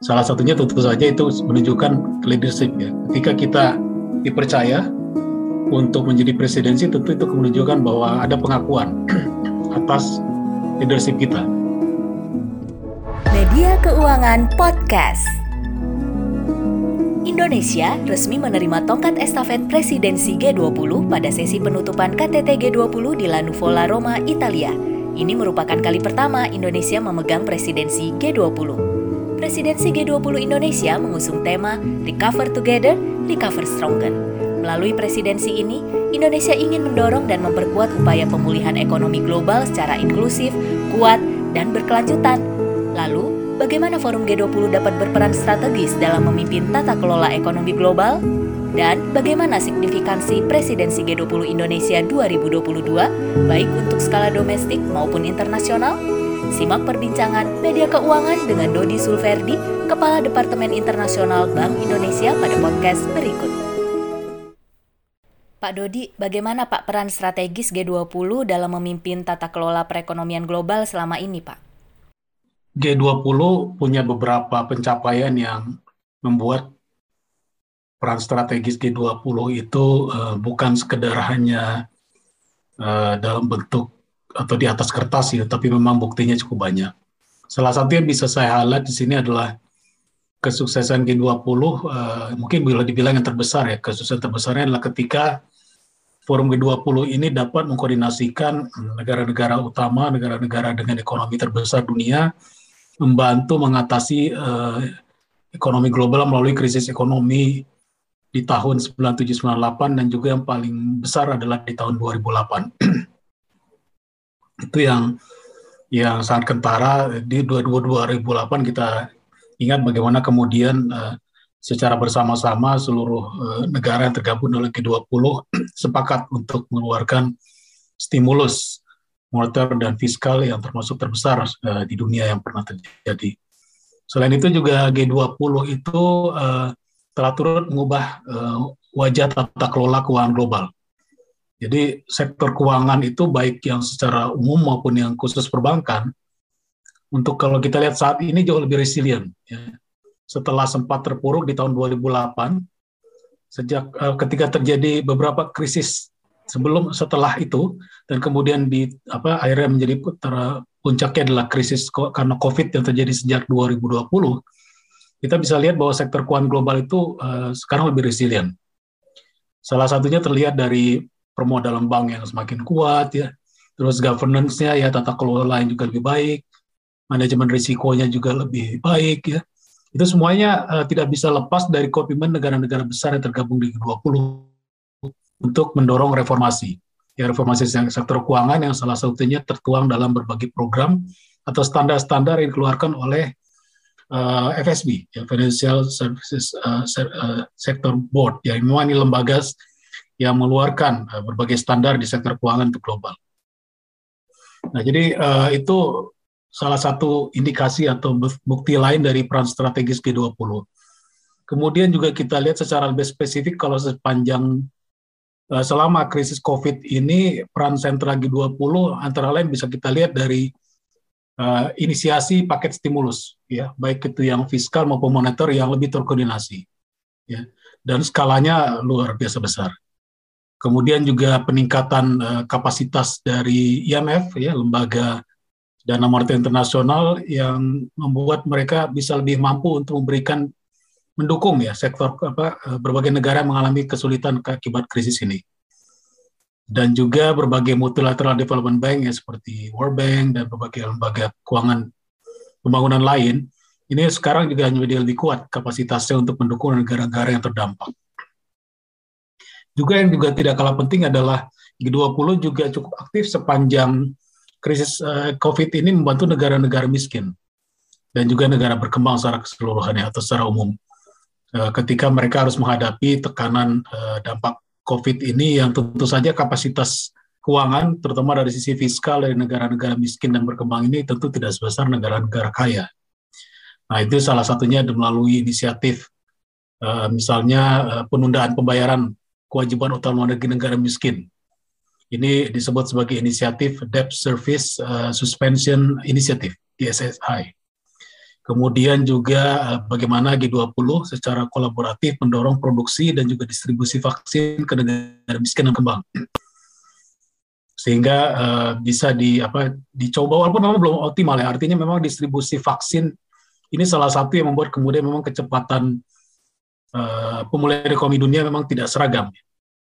Salah satunya tentu saja itu menunjukkan leadership ya. Ketika kita dipercaya untuk menjadi presidensi tentu itu menunjukkan bahwa ada pengakuan atas leadership kita. Media Keuangan Podcast. Indonesia resmi menerima tongkat estafet presidensi G20 pada sesi penutupan KTT G20 di Lanuvola, Roma, Italia. Ini merupakan kali pertama Indonesia memegang presidensi G20. Presidensi G20 Indonesia mengusung tema Recover Together, Recover Stronger. Melalui presidensi ini, Indonesia ingin mendorong dan memperkuat upaya pemulihan ekonomi global secara inklusif, kuat, dan berkelanjutan. Lalu, bagaimana Forum G20 dapat berperan strategis dalam memimpin tata kelola ekonomi global? Dan bagaimana signifikansi presidensi G20 Indonesia 2022, baik untuk skala domestik maupun internasional? Simak perbincangan media keuangan dengan Dodi Sulverdi, Kepala Departemen Internasional Bank Indonesia pada podcast berikut. Pak Dodi, bagaimana Pak peran strategis G20 dalam memimpin tata kelola perekonomian global selama ini, Pak? G20 punya beberapa pencapaian yang membuat peran strategis G20 itu uh, bukan sekedar hanya uh, dalam bentuk atau di atas kertas ya, tapi memang buktinya cukup banyak. Salah satu yang bisa saya highlight di sini adalah kesuksesan G20, uh, eh, mungkin bila dibilang yang terbesar ya, kesuksesan terbesarnya adalah ketika forum G20 ini dapat mengkoordinasikan negara-negara utama, negara-negara dengan ekonomi terbesar dunia, membantu mengatasi uh, ekonomi global melalui krisis ekonomi di tahun 9798 dan juga yang paling besar adalah di tahun 2008. itu yang yang sangat kentara di 2008 kita ingat bagaimana kemudian uh, secara bersama-sama seluruh uh, negara yang tergabung dalam G20 sepakat untuk mengeluarkan stimulus moneter dan fiskal yang termasuk terbesar uh, di dunia yang pernah terjadi. Selain itu juga G20 itu uh, telah turut mengubah uh, wajah tata kelola keuangan global jadi sektor keuangan itu baik yang secara umum maupun yang khusus perbankan, untuk kalau kita lihat saat ini jauh lebih resilient. Ya. Setelah sempat terpuruk di tahun 2008, sejak uh, ketika terjadi beberapa krisis sebelum setelah itu dan kemudian di apa akhirnya menjadi puncaknya adalah krisis karena COVID yang terjadi sejak 2020, kita bisa lihat bahwa sektor keuangan global itu uh, sekarang lebih resilient. Salah satunya terlihat dari permodalan bank yang semakin kuat ya. Terus governance-nya ya tata kelola yang juga lebih baik. Manajemen risikonya juga lebih baik ya. Itu semuanya uh, tidak bisa lepas dari komitmen negara-negara besar yang tergabung di G20 untuk mendorong reformasi. Ya reformasi sektor keuangan yang salah satunya tertuang dalam berbagai program atau standar-standar yang dikeluarkan oleh uh, eh, FSB ya Financial Services uh, Sector Board. Ya ini lembaga yang mengeluarkan uh, berbagai standar di sektor keuangan untuk global. Nah, jadi uh, itu salah satu indikasi atau bukti lain dari peran strategis G20. Kemudian juga kita lihat secara lebih spesifik kalau sepanjang uh, selama krisis COVID ini peran sentral G20 antara lain bisa kita lihat dari uh, inisiasi paket stimulus ya, baik itu yang fiskal maupun moneter yang lebih terkoordinasi ya. Dan skalanya luar biasa besar. Kemudian juga peningkatan uh, kapasitas dari IMF ya lembaga dana moneter internasional yang membuat mereka bisa lebih mampu untuk memberikan mendukung ya sektor apa eh, berbagai negara mengalami kesulitan akibat krisis ini. Dan juga berbagai multilateral development bank ya seperti World Bank dan berbagai lembaga keuangan pembangunan lain ini sekarang juga menjadi lebih kuat kapasitasnya untuk mendukung negara-negara yang terdampak. Juga yang juga tidak kalah penting adalah G20 juga cukup aktif sepanjang krisis uh, COVID ini membantu negara-negara miskin dan juga negara berkembang secara keseluruhannya atau secara umum. Uh, ketika mereka harus menghadapi tekanan uh, dampak COVID ini yang tentu saja kapasitas keuangan, terutama dari sisi fiskal dari negara-negara miskin dan berkembang ini tentu tidak sebesar negara-negara kaya. Nah itu salah satunya melalui inisiatif misalnya penundaan pembayaran kewajiban utama negeri negara miskin. Ini disebut sebagai inisiatif Debt Service uh, Suspension Initiative, DSSI. Kemudian juga uh, bagaimana G20 secara kolaboratif mendorong produksi dan juga distribusi vaksin ke negara miskin dan kembang. Sehingga uh, bisa di apa dicoba walaupun memang belum optimal ya. Artinya memang distribusi vaksin ini salah satu yang membuat kemudian memang kecepatan uh, pemulihan ekonomi dunia memang tidak seragam.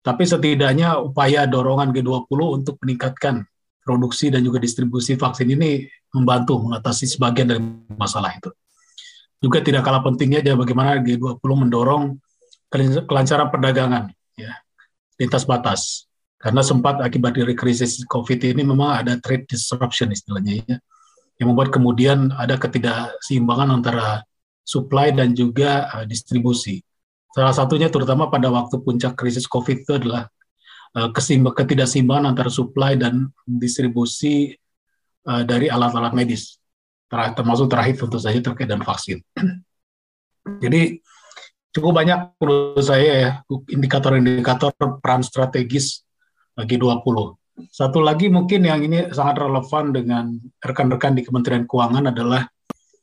Tapi setidaknya upaya dorongan G20 untuk meningkatkan produksi dan juga distribusi vaksin ini membantu mengatasi sebagian dari masalah itu. Juga tidak kalah pentingnya adalah bagaimana G20 mendorong kelancaran perdagangan ya lintas batas. Karena sempat akibat dari krisis COVID ini memang ada trade disruption istilahnya ya yang membuat kemudian ada ketidakseimbangan antara supply dan juga uh, distribusi. Salah satunya terutama pada waktu puncak krisis COVID itu adalah uh, ketidakseimbangan antara supply dan distribusi uh, dari alat-alat medis, termasuk terakhir tentu saja terkait dengan vaksin. Jadi cukup banyak menurut saya ya indikator-indikator peran strategis bagi 20 satu lagi mungkin yang ini sangat relevan dengan rekan-rekan di Kementerian Keuangan adalah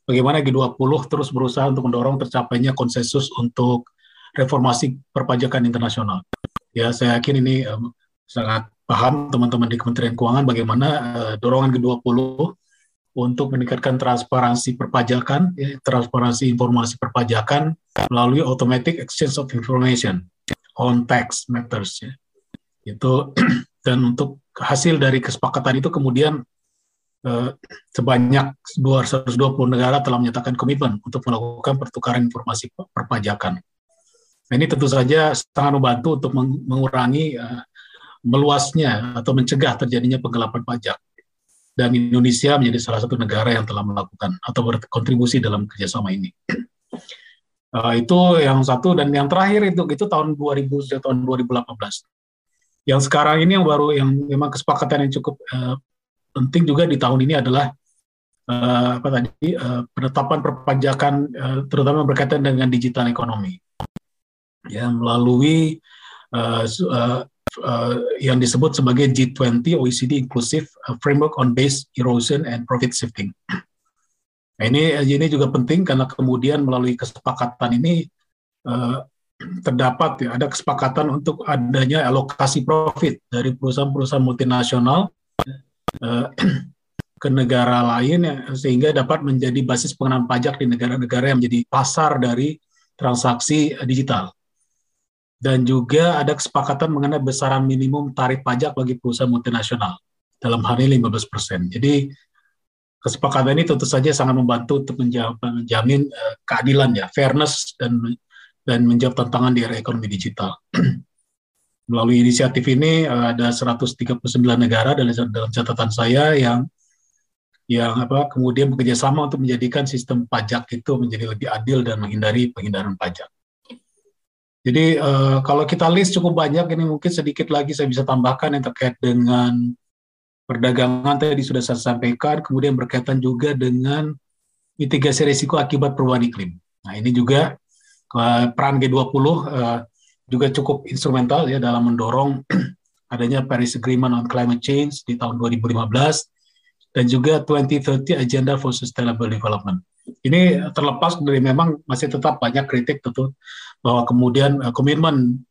bagaimana G20 terus berusaha untuk mendorong tercapainya konsensus untuk reformasi perpajakan internasional. Ya, saya yakin ini um, sangat paham teman-teman di Kementerian Keuangan bagaimana uh, dorongan G20 untuk meningkatkan transparansi perpajakan, ya, transparansi informasi perpajakan melalui automatic exchange of information on tax matters. Ya. Itu dan untuk hasil dari kesepakatan itu kemudian eh, sebanyak 220 negara telah menyatakan komitmen untuk melakukan pertukaran informasi perpajakan. Nah, ini tentu saja sangat membantu untuk mengurangi eh, meluasnya atau mencegah terjadinya penggelapan pajak. Dan Indonesia menjadi salah satu negara yang telah melakukan atau berkontribusi dalam kerjasama ini. Uh, itu yang satu dan yang terakhir itu itu tahun 2000 tahun 2018 yang sekarang ini yang baru yang memang kesepakatan yang cukup uh, penting juga di tahun ini adalah uh, apa tadi uh, penetapan perpajakan uh, terutama berkaitan dengan digital ekonomi ya melalui uh, uh, uh, yang disebut sebagai G20 OECD Inclusive Framework on Base Erosion and Profit Shifting. Nah, ini ini juga penting karena kemudian melalui kesepakatan ini uh, terdapat ya, ada kesepakatan untuk adanya alokasi profit dari perusahaan-perusahaan multinasional ke negara lain ya, sehingga dapat menjadi basis pengenaan pajak di negara-negara yang menjadi pasar dari transaksi digital. Dan juga ada kesepakatan mengenai besaran minimum tarif pajak bagi perusahaan multinasional dalam hal ini 15%. Jadi kesepakatan ini tentu saja sangat membantu untuk menjamin uh, keadilan ya, fairness dan dan menjawab tantangan di era ekonomi digital. Melalui inisiatif ini eh, ada 139 negara dalam, dalam catatan saya yang yang apa kemudian bekerja sama untuk menjadikan sistem pajak itu menjadi lebih adil dan menghindari penghindaran pajak. Jadi uh, kalau kita list cukup banyak ini mungkin sedikit lagi saya bisa tambahkan yang terkait dengan perdagangan tadi sudah saya sampaikan, kemudian berkaitan juga dengan mitigasi risiko akibat perubahan iklim. Nah ini juga peran G20 uh, juga cukup instrumental ya dalam mendorong adanya Paris Agreement on Climate Change di tahun 2015 dan juga 2030 Agenda for Sustainable Development. Ini terlepas dari memang masih tetap banyak kritik tentu bahwa kemudian uh, komitmen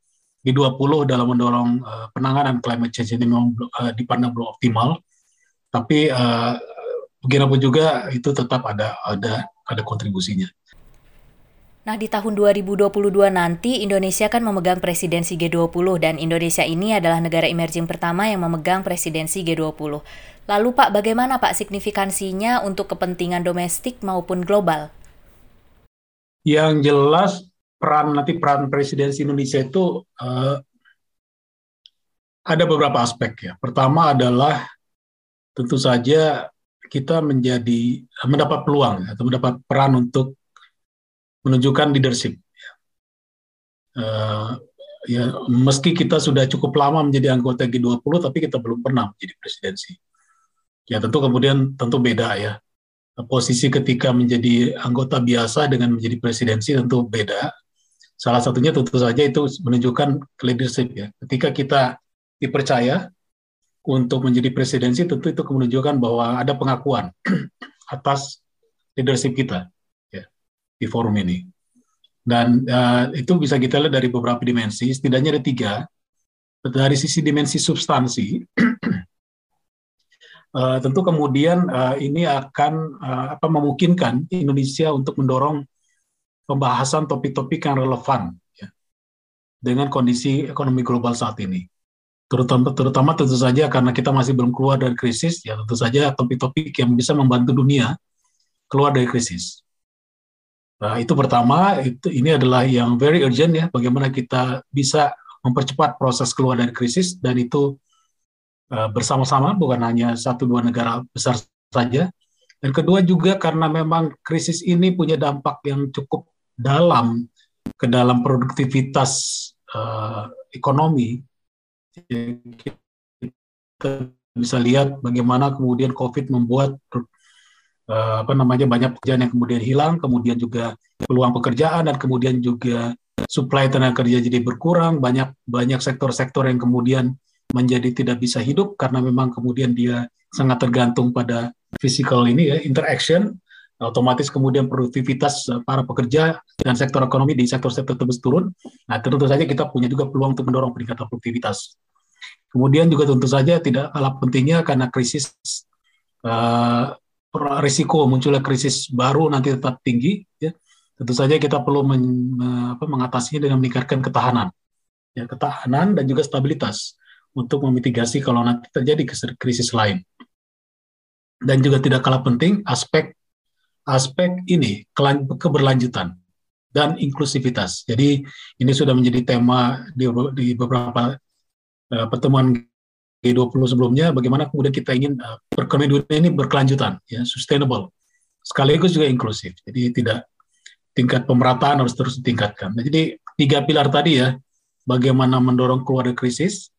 G20 dalam mendorong uh, penanganan climate change ini memang uh, dipandang belum optimal, tapi uh, bagaimanapun juga itu tetap ada ada ada kontribusinya. Nah, di tahun 2022 nanti Indonesia akan memegang presidensi G20 dan Indonesia ini adalah negara emerging pertama yang memegang presidensi G20. Lalu Pak, bagaimana Pak signifikansinya untuk kepentingan domestik maupun global? Yang jelas peran nanti peran presidensi Indonesia itu uh, ada beberapa aspek ya. Pertama adalah tentu saja kita menjadi mendapat peluang atau mendapat peran untuk menunjukkan leadership. Uh, ya meski kita sudah cukup lama menjadi anggota G20 tapi kita belum pernah menjadi presidensi. Ya tentu kemudian tentu beda ya. Posisi ketika menjadi anggota biasa dengan menjadi presidensi tentu beda. Salah satunya tentu saja itu menunjukkan leadership ya. Ketika kita dipercaya untuk menjadi presidensi tentu itu menunjukkan bahwa ada pengakuan atas leadership kita di forum ini. Dan uh, itu bisa kita lihat dari beberapa dimensi, setidaknya ada tiga. Dari sisi dimensi substansi, uh, tentu kemudian uh, ini akan uh, apa memungkinkan Indonesia untuk mendorong pembahasan topik-topik yang relevan ya, dengan kondisi ekonomi global saat ini terutama terutama tentu saja karena kita masih belum keluar dari krisis ya tentu saja topik-topik yang bisa membantu dunia keluar dari krisis. Nah, itu pertama itu ini adalah yang very urgent ya bagaimana kita bisa mempercepat proses keluar dari krisis dan itu uh, bersama-sama bukan hanya satu dua negara besar saja. Dan kedua juga karena memang krisis ini punya dampak yang cukup dalam ke dalam produktivitas uh, ekonomi kita bisa lihat bagaimana kemudian COVID membuat uh, apa namanya banyak pekerjaan yang kemudian hilang, kemudian juga peluang pekerjaan dan kemudian juga supply tenaga kerja jadi berkurang, banyak banyak sektor-sektor yang kemudian menjadi tidak bisa hidup karena memang kemudian dia sangat tergantung pada physical ini ya interaction otomatis kemudian produktivitas para pekerja dan sektor ekonomi di sektor-sektor tersebut turun. Nah, tentu saja kita punya juga peluang untuk mendorong peningkatan produktivitas. Kemudian juga tentu saja tidak kalah pentingnya karena krisis uh, risiko munculnya krisis baru nanti tetap tinggi. Ya. Tentu saja kita perlu men, apa, mengatasinya dengan meningkatkan ketahanan, ya, ketahanan dan juga stabilitas untuk memitigasi kalau nanti terjadi krisis lain. Dan juga tidak kalah penting aspek aspek ini keberlanjutan dan inklusivitas. Jadi ini sudah menjadi tema di, di beberapa uh, pertemuan G20 sebelumnya bagaimana kemudian kita ingin uh, dunia ini berkelanjutan ya sustainable sekaligus juga inklusif. Jadi tidak tingkat pemerataan harus terus ditingkatkan. Nah, jadi tiga pilar tadi ya bagaimana mendorong keluar dari krisis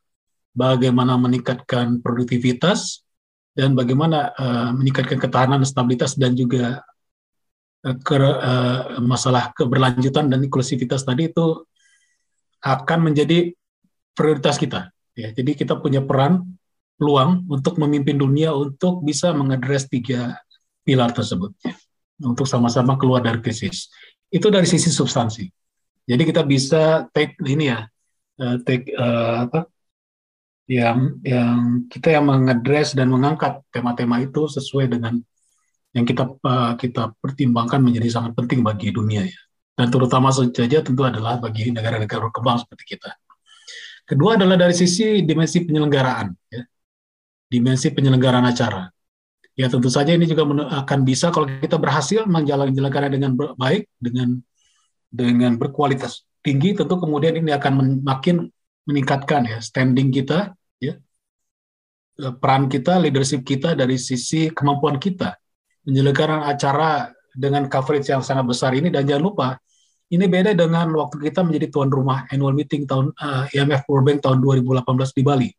bagaimana meningkatkan produktivitas dan bagaimana uh, meningkatkan ketahanan stabilitas dan juga uh, ke, uh, masalah keberlanjutan dan inklusivitas tadi itu akan menjadi prioritas kita Ya, jadi kita punya peran peluang untuk memimpin dunia untuk bisa mengadres tiga pilar tersebut ya, untuk sama-sama keluar dari krisis. Itu dari sisi substansi. Jadi kita bisa take ini ya, uh, take uh, apa yang yang kita yang mengadres dan mengangkat tema-tema itu sesuai dengan yang kita uh, kita pertimbangkan menjadi sangat penting bagi dunia ya. Dan terutama saja tentu adalah bagi negara-negara berkembang seperti kita. Kedua adalah dari sisi dimensi penyelenggaraan, ya. dimensi penyelenggaraan acara. Ya tentu saja ini juga akan bisa kalau kita berhasil menjalankan dengan baik, dengan dengan berkualitas tinggi, tentu kemudian ini akan makin meningkatkan ya standing kita, ya peran kita, leadership kita dari sisi kemampuan kita menyelenggarakan acara dengan coverage yang sangat besar ini dan jangan lupa ini beda dengan waktu kita menjadi tuan rumah annual meeting tahun uh, IMF World Bank tahun 2018 di Bali.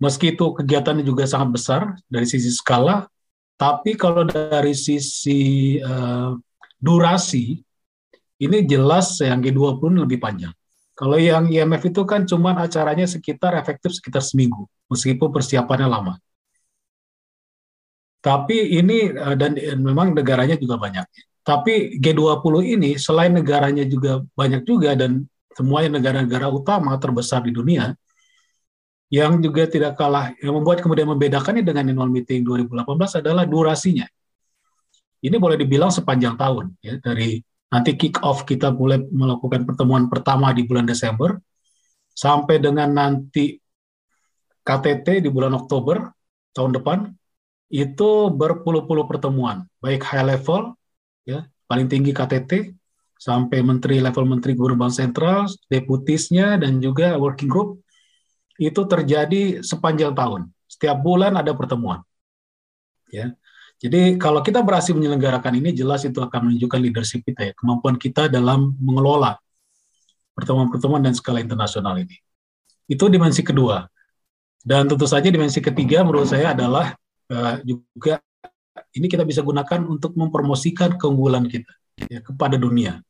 Meski itu kegiatannya juga sangat besar dari sisi skala, tapi kalau dari sisi uh, durasi, ini jelas yang G20 lebih panjang. Kalau yang IMF itu kan cuma acaranya sekitar efektif sekitar seminggu, meskipun persiapannya lama. Tapi ini uh, dan memang negaranya juga banyak. Tapi G20 ini selain negaranya juga banyak juga dan semuanya negara-negara utama terbesar di dunia yang juga tidak kalah yang membuat kemudian membedakannya dengan annual meeting 2018 adalah durasinya. Ini boleh dibilang sepanjang tahun ya dari nanti kick off kita mulai melakukan pertemuan pertama di bulan Desember sampai dengan nanti KTT di bulan Oktober tahun depan itu berpuluh-puluh pertemuan baik high level ya paling tinggi KTT sampai menteri level menteri gubernur bank sentral, deputisnya dan juga working group itu terjadi sepanjang tahun. Setiap bulan ada pertemuan. Ya. Jadi kalau kita berhasil menyelenggarakan ini jelas itu akan menunjukkan leadership kita ya, kemampuan kita dalam mengelola pertemuan-pertemuan dan skala internasional ini. Itu dimensi kedua. Dan tentu saja dimensi ketiga menurut saya adalah uh, juga ini kita bisa gunakan untuk mempromosikan keunggulan kita ya, kepada dunia.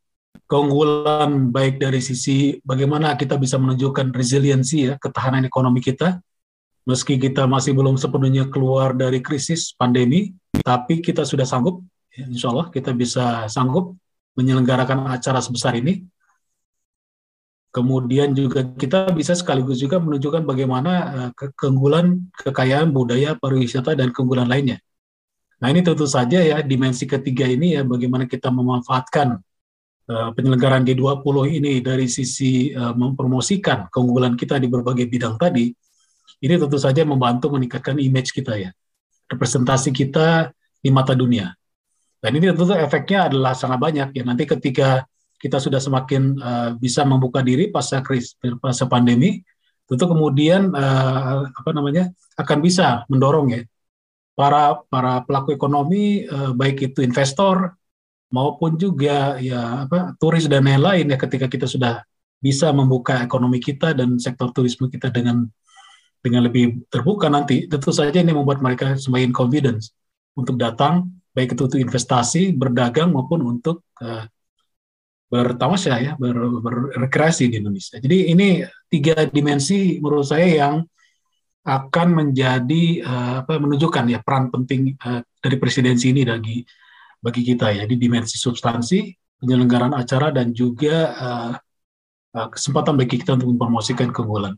Keunggulan baik dari sisi bagaimana kita bisa menunjukkan resiliensi ya, ketahanan ekonomi kita, meski kita masih belum sepenuhnya keluar dari krisis pandemi, tapi kita sudah sanggup insya Allah kita bisa sanggup menyelenggarakan acara sebesar ini. Kemudian juga kita bisa sekaligus juga menunjukkan bagaimana uh, keunggulan kekayaan budaya pariwisata dan keunggulan lainnya. Nah ini tentu saja ya dimensi ketiga ini ya bagaimana kita memanfaatkan uh, penyelenggaraan G20 ini dari sisi uh, mempromosikan keunggulan kita di berbagai bidang tadi. Ini tentu saja membantu meningkatkan image kita ya, representasi kita di mata dunia. Dan ini tentu efeknya adalah sangat banyak ya. Nanti ketika kita sudah semakin uh, bisa membuka diri pasca kris pasca pandemi, tentu kemudian uh, apa namanya akan bisa mendorong ya para para pelaku ekonomi uh, baik itu investor maupun juga ya apa turis dan lain-lain ya ketika kita sudah bisa membuka ekonomi kita dan sektor turisme kita dengan dengan lebih terbuka nanti tentu saja ini membuat mereka semakin confidence untuk datang baik itu untuk investasi berdagang maupun untuk uh, bertamasya ya, ber, berrekreasi di Indonesia. Jadi ini tiga dimensi menurut saya yang akan menjadi uh, apa menunjukkan ya peran penting uh, dari presidensi ini bagi bagi kita ya di dimensi substansi penyelenggaraan acara dan juga uh, uh, kesempatan bagi kita untuk mempromosikan keunggulan.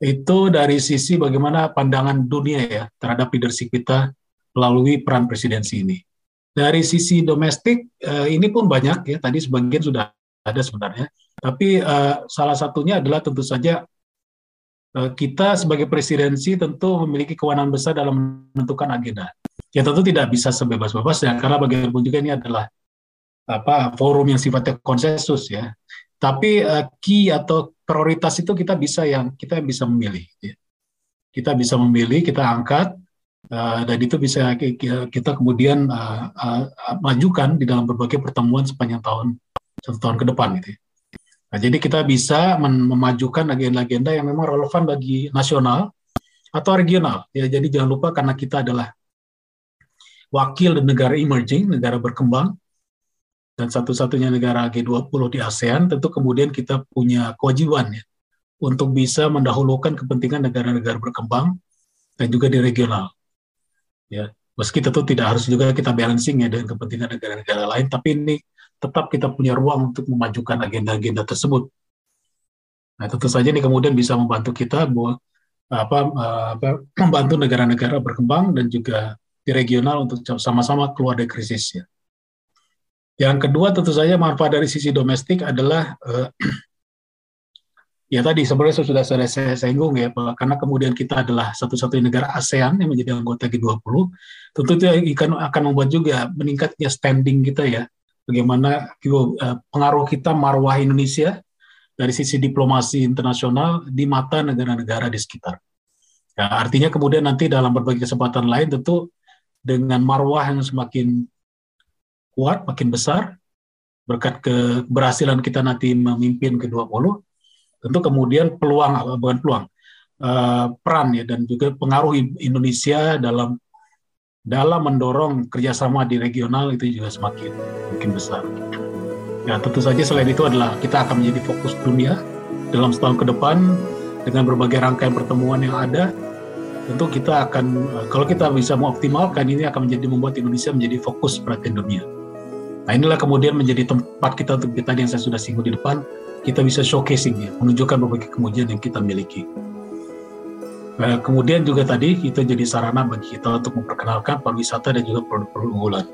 Itu dari sisi bagaimana pandangan dunia ya terhadap leadership kita melalui peran presidensi ini. Dari sisi domestik uh, ini pun banyak ya tadi sebagian sudah ada sebenarnya. Tapi uh, salah satunya adalah tentu saja kita sebagai presidensi tentu memiliki kewenangan besar dalam menentukan agenda. Ya tentu tidak bisa sebebas-bebasnya karena bagaimanapun juga ini adalah apa forum yang sifatnya konsensus ya. Tapi uh, key atau prioritas itu kita bisa yang kita bisa memilih. Ya. Kita bisa memilih, kita angkat Uh, dan itu bisa kita kemudian uh, uh, majukan di dalam berbagai pertemuan sepanjang tahun satu tahun ke depan gitu. Ya. Nah, jadi kita bisa memajukan agenda-agenda yang memang relevan bagi nasional atau regional. Ya, jadi jangan lupa karena kita adalah wakil negara emerging, negara berkembang, dan satu-satunya negara G20 di ASEAN, tentu kemudian kita punya kewajiban ya untuk bisa mendahulukan kepentingan negara-negara berkembang dan juga di regional ya meski tentu tidak harus juga kita balancing ya dengan kepentingan negara-negara lain tapi ini tetap kita punya ruang untuk memajukan agenda-agenda tersebut nah tentu saja ini kemudian bisa membantu kita bahwa apa, apa membantu negara-negara berkembang dan juga di regional untuk sama-sama keluar dari krisis ya. Yang kedua tentu saja manfaat dari sisi domestik adalah uh, ya tadi sebenarnya sudah saya, singgung ya karena kemudian kita adalah satu-satunya negara ASEAN yang menjadi anggota G20 tentu itu akan membuat juga meningkatnya standing kita ya bagaimana eh, pengaruh kita marwah Indonesia dari sisi diplomasi internasional di mata negara-negara di sekitar. Ya, artinya kemudian nanti dalam berbagai kesempatan lain tentu dengan marwah yang semakin kuat, makin besar berkat keberhasilan kita nanti memimpin G20 tentu kemudian peluang bukan peluang uh, peran ya dan juga pengaruh Indonesia dalam dalam mendorong kerjasama di regional itu juga semakin mungkin besar. Ya tentu saja selain itu adalah kita akan menjadi fokus dunia dalam setahun ke depan dengan berbagai rangkaian pertemuan yang ada. Tentu kita akan eh, kalau kita bisa mengoptimalkan ini akan menjadi membuat Indonesia menjadi fokus perhatian dunia. Nah inilah kemudian menjadi tempat kita untuk kita yang saya sudah singgung di depan kita bisa showcasing ya, menunjukkan berbagai kemudian yang kita miliki. Nah, kemudian juga tadi kita jadi sarana bagi kita untuk memperkenalkan pariwisata dan juga produk-produk unggulan.